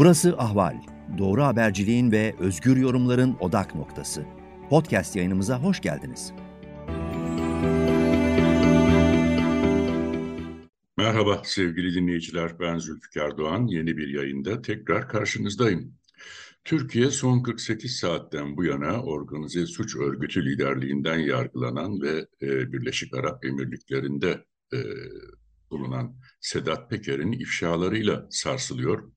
Burası Ahval. Doğru haberciliğin ve özgür yorumların odak noktası. Podcast yayınımıza hoş geldiniz. Merhaba sevgili dinleyiciler, ben Zülfikar Doğan. Yeni bir yayında tekrar karşınızdayım. Türkiye son 48 saatten bu yana organize suç örgütü liderliğinden yargılanan ve e, Birleşik Arap Emirlikleri'nde e, bulunan Sedat Peker'in ifşalarıyla sarsılıyor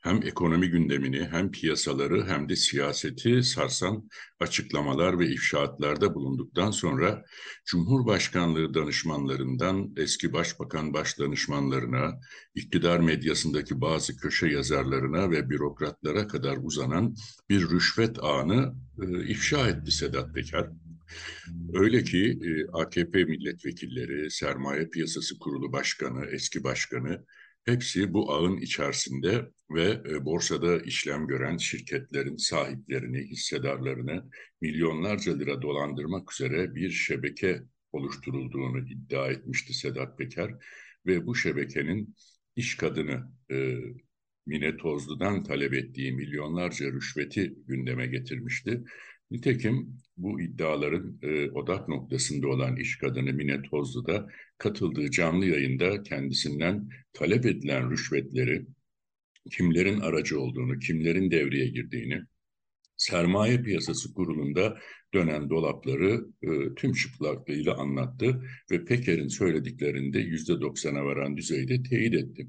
hem ekonomi gündemini hem piyasaları hem de siyaseti sarsan açıklamalar ve ifşaatlarda bulunduktan sonra Cumhurbaşkanlığı danışmanlarından eski başbakan başdanışmanlarına, iktidar medyasındaki bazı köşe yazarlarına ve bürokratlara kadar uzanan bir rüşvet ağını e, ifşa etti Sedat Peker. Öyle ki e, AKP milletvekilleri, Sermaye Piyasası Kurulu Başkanı, eski başkanı Hepsi bu ağın içerisinde ve e, borsada işlem gören şirketlerin sahiplerini, hissedarlarını milyonlarca lira dolandırmak üzere bir şebeke oluşturulduğunu iddia etmişti Sedat Peker ve bu şebekenin iş kadını e, Mine Tozlu'dan talep ettiği milyonlarca rüşveti gündeme getirmişti. Nitekim bu iddiaların e, odak noktasında olan iş kadını Mine Tozlu da katıldığı canlı yayında kendisinden talep edilen rüşvetleri, kimlerin aracı olduğunu, kimlerin devreye girdiğini, sermaye piyasası kurulunda dönen dolapları e, tüm çıplaklığıyla anlattı ve Peker'in söylediklerinde yüzde doksana varan düzeyde teyit etti.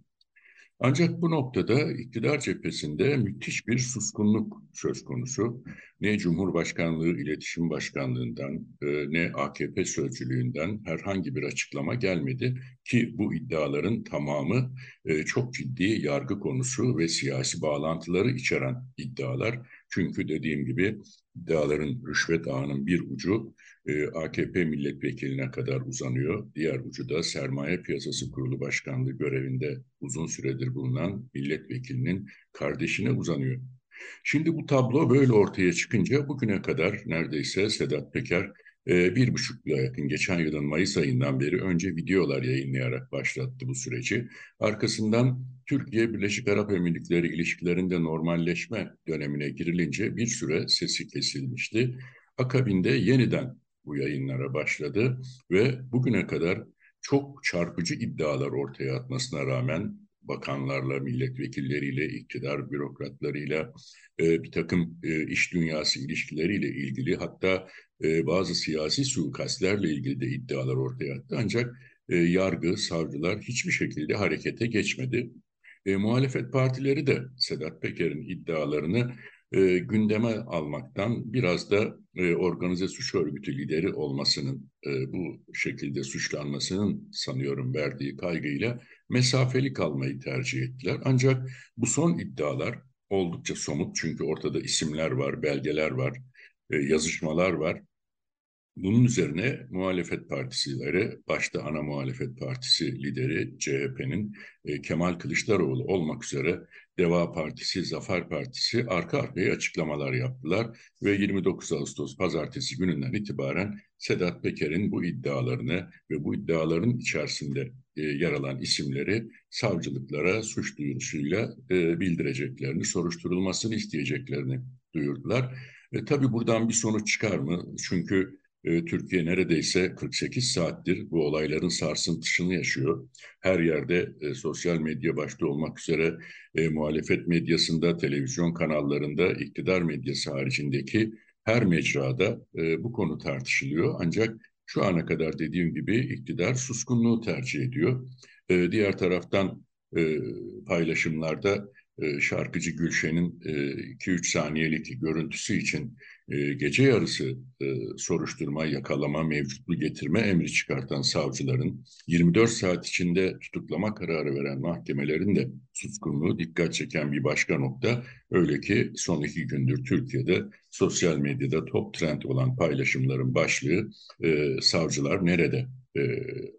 Ancak bu noktada iktidar cephesinde müthiş bir suskunluk söz konusu. Ne Cumhurbaşkanlığı İletişim Başkanlığından e, ne AKP sözcülüğünden herhangi bir açıklama gelmedi ki bu iddiaların tamamı e, çok ciddi yargı konusu ve siyasi bağlantıları içeren iddialar. Çünkü dediğim gibi iddiaların rüşvet ağının bir ucu e, AKP milletvekiline kadar uzanıyor. Diğer ucu da Sermaye Piyasası Kurulu Başkanlığı görevinde uzun süredir bulunan milletvekilinin kardeşine uzanıyor. Şimdi bu tablo böyle ortaya çıkınca bugüne kadar neredeyse Sedat Peker bir buçuk yıla yakın geçen yılın Mayıs ayından beri önce videolar yayınlayarak başlattı bu süreci. Arkasından Türkiye Birleşik Arap Emirlikleri ilişkilerinde normalleşme dönemine girilince bir süre sesi kesilmişti. Akabinde yeniden bu yayınlara başladı ve bugüne kadar çok çarpıcı iddialar ortaya atmasına rağmen bakanlarla, milletvekilleriyle, iktidar bürokratlarıyla e, bir takım e, iş dünyası ilişkileriyle ilgili hatta e, bazı siyasi suikastlerle ilgili de iddialar ortaya attı. Ancak e, yargı, savcılar hiçbir şekilde harekete geçmedi. E, muhalefet partileri de Sedat Peker'in iddialarını e, gündeme almaktan biraz da e, organize suç örgütü lideri olmasının e, bu şekilde suçlanmasının sanıyorum verdiği kaygıyla mesafeli kalmayı tercih ettiler. Ancak bu son iddialar oldukça somut çünkü ortada isimler var, belgeler var, e, yazışmalar var. Bunun üzerine muhalefet partileri, başta ana muhalefet partisi lideri CHP'nin e, Kemal Kılıçdaroğlu olmak üzere Deva Partisi, Zafer Partisi arka arkaya açıklamalar yaptılar ve 29 Ağustos pazartesi gününden itibaren Sedat Peker'in bu iddialarını ve bu iddiaların içerisinde e, yer alan isimleri savcılıklara suç duyurusuyla e, bildireceklerini, soruşturulmasını isteyeceklerini duyurdular. E, tabii buradan bir sonuç çıkar mı? Çünkü e, Türkiye neredeyse 48 saattir bu olayların sarsıntısını yaşıyor. Her yerde e, sosyal medya başta olmak üzere e, muhalefet medyasında, televizyon kanallarında, iktidar medyası haricindeki her mecrada e, bu konu tartışılıyor. Ancak şu ana kadar dediğim gibi iktidar suskunluğu tercih ediyor. E, diğer taraftan e, paylaşımlarda e, şarkıcı Gülşen'in 2-3 e, saniyelik görüntüsü için e, gece yarısı soruşturma, yakalama, mevcutlu getirme emri çıkartan savcıların 24 saat içinde tutuklama kararı veren mahkemelerin de suskunluğu dikkat çeken bir başka nokta. Öyle ki son iki gündür Türkiye'de sosyal medyada top trend olan paylaşımların başlığı savcılar nerede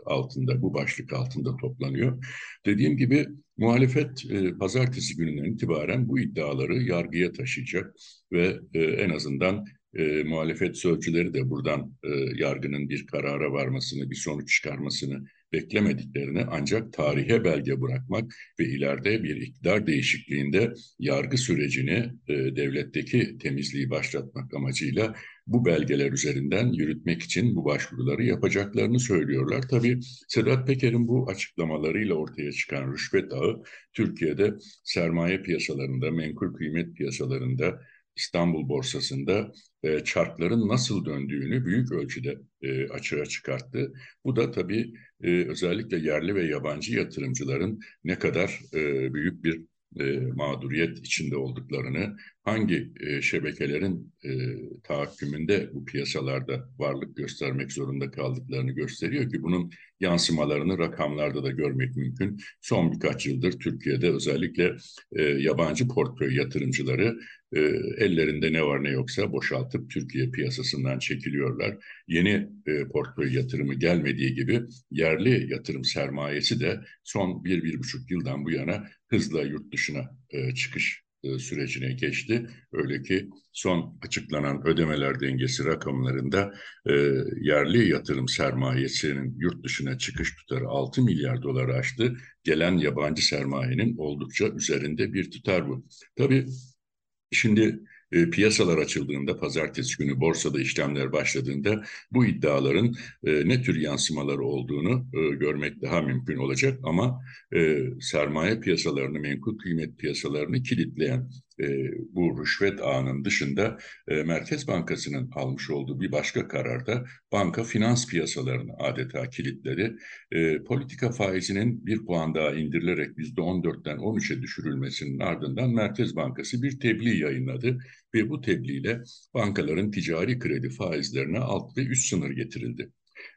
altında, bu başlık altında toplanıyor. Dediğim gibi Muhalefet e, pazartesi gününden itibaren bu iddiaları yargıya taşıyacak ve e, en azından e, muhalefet sözcüleri de buradan e, yargının bir karara varmasını, bir sonuç çıkarmasını beklemediklerini ancak tarihe belge bırakmak ve ileride bir iktidar değişikliğinde yargı sürecini e, devletteki temizliği başlatmak amacıyla bu belgeler üzerinden yürütmek için bu başvuruları yapacaklarını söylüyorlar. Tabii Sedat Peker'in bu açıklamalarıyla ortaya çıkan rüşvet ağı Türkiye'de sermaye piyasalarında, menkul kıymet piyasalarında, İstanbul borsasında e, çarkların nasıl döndüğünü büyük ölçüde e, açığa çıkarttı. Bu da tabii e, özellikle yerli ve yabancı yatırımcıların ne kadar e, büyük bir e, mağduriyet içinde olduklarını, hangi e, şebekelerin e, tahakkümünde bu piyasalarda varlık göstermek zorunda kaldıklarını gösteriyor ki bunun yansımalarını rakamlarda da görmek mümkün. Son birkaç yıldır Türkiye'de özellikle e, yabancı portföy yatırımcıları e, ellerinde ne var ne yoksa boşaltıp Türkiye piyasasından çekiliyorlar. Yeni e, portföy yatırımı gelmediği gibi yerli yatırım sermayesi de son bir, bir buçuk yıldan bu yana hızla yurt dışına e, çıkış e, sürecine geçti. Öyle ki son açıklanan ödemeler dengesi rakamlarında e, yerli yatırım sermayesinin yurt dışına çıkış tutarı 6 milyar dolar aştı. Gelen yabancı sermayenin oldukça üzerinde bir tutar bu. Tabii şimdi e, piyasalar açıldığında, pazartesi günü borsada işlemler başladığında bu iddiaların e, ne tür yansımaları olduğunu e, görmek daha mümkün olacak. Ama e, sermaye piyasalarını, menkul kıymet piyasalarını kilitleyen e, bu rüşvet ağının dışında e, Merkez Bankası'nın almış olduğu bir başka kararda banka finans piyasalarını adeta kilitledi. E, politika faizinin bir puan daha indirilerek %14'ten 13'e düşürülmesinin ardından Merkez Bankası bir tebliğ yayınladı ve bu tebliğle bankaların ticari kredi faizlerine alt ve üst sınır getirildi.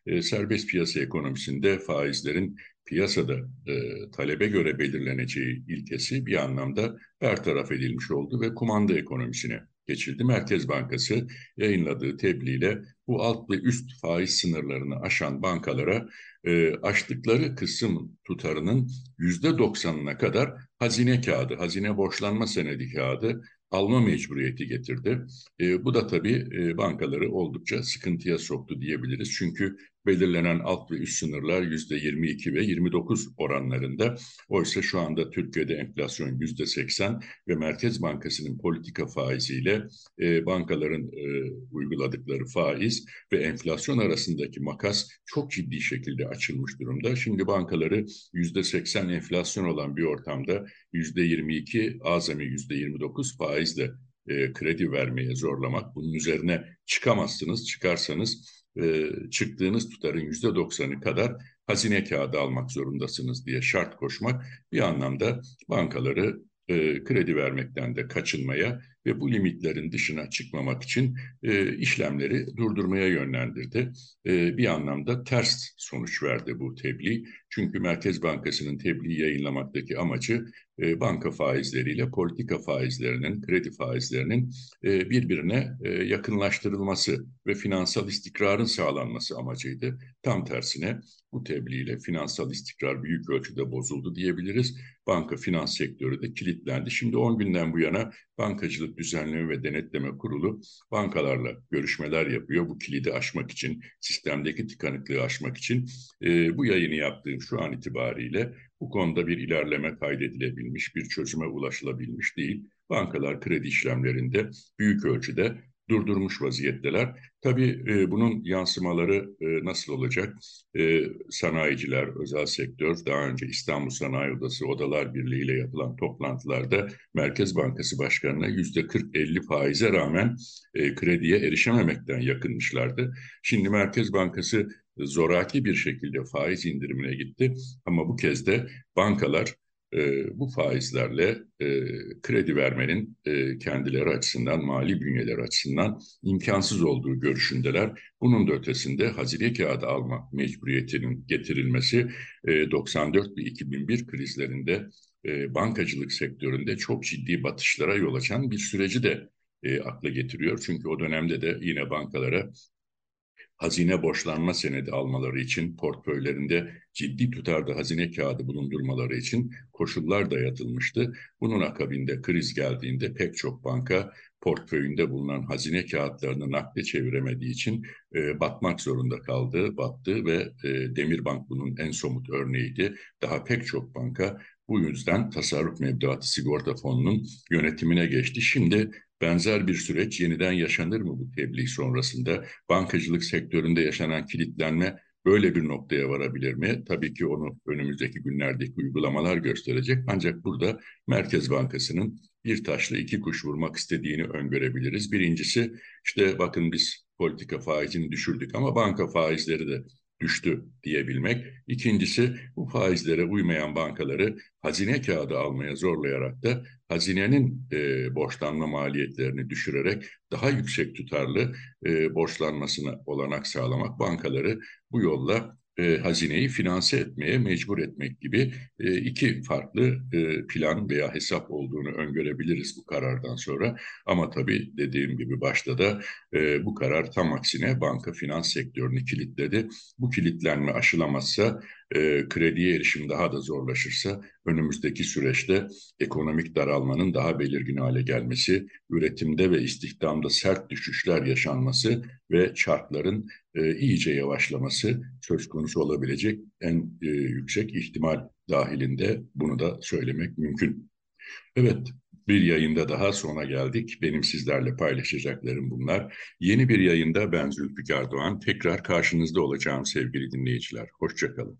E, serbest piyasa ekonomisinde faizlerin piyasada e, talebe göre belirleneceği ilkesi bir anlamda bertaraf edilmiş oldu ve kumanda ekonomisine geçildi. Merkez Bankası yayınladığı tebliğle bu alt ve üst faiz sınırlarını aşan bankalara e, aştıkları kısım tutarının yüzde doksanına kadar hazine kağıdı, hazine borçlanma senedi kağıdı alma mecburiyeti getirdi. E, bu da tabii e, bankaları oldukça sıkıntıya soktu diyebiliriz. Çünkü belirlenen alt ve üst sınırlar yüzde 22 ve 29 oranlarında. Oysa şu anda Türkiye'de enflasyon yüzde 80 ve Merkez Bankası'nın politika faiziyle e, bankaların e, uyguladıkları faiz ve enflasyon arasındaki makas çok ciddi şekilde açılmış durumda. Şimdi bankaları yüzde 80 enflasyon olan bir ortamda yüzde 22 azami yüzde 29 faizle e, kredi vermeye zorlamak. Bunun üzerine çıkamazsınız. Çıkarsanız e, çıktığınız tutarın yüzde doksanı kadar hazine kağıdı almak zorundasınız diye şart koşmak bir anlamda bankaları e, kredi vermekten de kaçınmaya ve bu limitlerin dışına çıkmamak için e, işlemleri durdurmaya yönlendirdi. E, bir anlamda ters sonuç verdi bu tebliğ. Çünkü Merkez Bankası'nın tebliğ yayınlamaktaki amacı e, banka faizleriyle politika faizlerinin, kredi faizlerinin e, birbirine e, yakınlaştırılması ve finansal istikrarın sağlanması amacıydı. Tam tersine bu tebliğle finansal istikrar büyük ölçüde bozuldu diyebiliriz. Banka finans sektörü de kilitlendi. Şimdi 10 günden bu yana Bankacılık Düzenleme ve Denetleme Kurulu bankalarla görüşmeler yapıyor. Bu kilidi aşmak için, sistemdeki tıkanıklığı aşmak için e, bu yayını yaptığım şu an itibariyle bu konuda bir ilerleme kaydedilebilmiş, bir çözüme ulaşılabilmiş değil. Bankalar kredi işlemlerinde büyük ölçüde durdurmuş vaziyetteler. Tabii e, bunun yansımaları e, nasıl olacak? E, sanayiciler, özel sektör, daha önce İstanbul Sanayi Odası Odalar Birliği ile yapılan toplantılarda Merkez Bankası Başkanı'na yüzde 40-50 faize rağmen e, krediye erişememekten yakınmışlardı. Şimdi Merkez Bankası zoraki bir şekilde faiz indirimine gitti ama bu kez de bankalar e, bu faizlerle e, kredi vermenin e, kendileri açısından, mali bünyeleri açısından imkansız olduğu görüşündeler. Bunun da ötesinde hazine kağıdı alma mecburiyetinin getirilmesi e, 94 ve 2001 krizlerinde e, bankacılık sektöründe çok ciddi batışlara yol açan bir süreci de e, akla getiriyor. Çünkü o dönemde de yine bankalara hazine borçlanma senedi almaları için portföylerinde ciddi tutarda hazine kağıdı bulundurmaları için koşullar dayatılmıştı. Bunun akabinde kriz geldiğinde pek çok banka portföyünde bulunan hazine kağıtlarını nakde çeviremediği için e, batmak zorunda kaldı, battı ve e, Demirbank bunun en somut örneğiydi. Daha pek çok banka bu yüzden tasarruf mevduatı sigorta fonunun yönetimine geçti. Şimdi benzer bir süreç yeniden yaşanır mı bu tebliğ sonrasında? Bankacılık sektöründe yaşanan kilitlenme böyle bir noktaya varabilir mi? Tabii ki onu önümüzdeki günlerdeki uygulamalar gösterecek. Ancak burada Merkez Bankası'nın bir taşla iki kuş vurmak istediğini öngörebiliriz. Birincisi işte bakın biz politika faizini düşürdük ama banka faizleri de düştü diyebilmek. İkincisi bu faizlere uymayan bankaları hazine kağıdı almaya zorlayarak da hazinenin e, borçlanma maliyetlerini düşürerek daha yüksek tutarlı e, borçlanmasına olanak sağlamak bankaları bu yolla e, hazineyi finanse etmeye mecbur etmek gibi e, iki farklı e, plan veya hesap olduğunu öngörebiliriz bu karardan sonra. Ama tabii dediğim gibi başta da e, bu karar tam aksine banka finans sektörünü kilitledi. Bu kilitlenme aşılamazsa e, krediye erişim daha da zorlaşırsa önümüzdeki süreçte ekonomik daralmanın daha belirgin hale gelmesi, üretimde ve istihdamda sert düşüşler yaşanması ve çarkların e, iyice yavaşlaması söz konusu olabilecek en e, yüksek ihtimal dahilinde bunu da söylemek mümkün. Evet, bir yayında daha sona geldik. Benim sizlerle paylaşacaklarım bunlar. Yeni bir yayında ben Zülfikar Doğan. Tekrar karşınızda olacağım sevgili dinleyiciler. Hoşçakalın.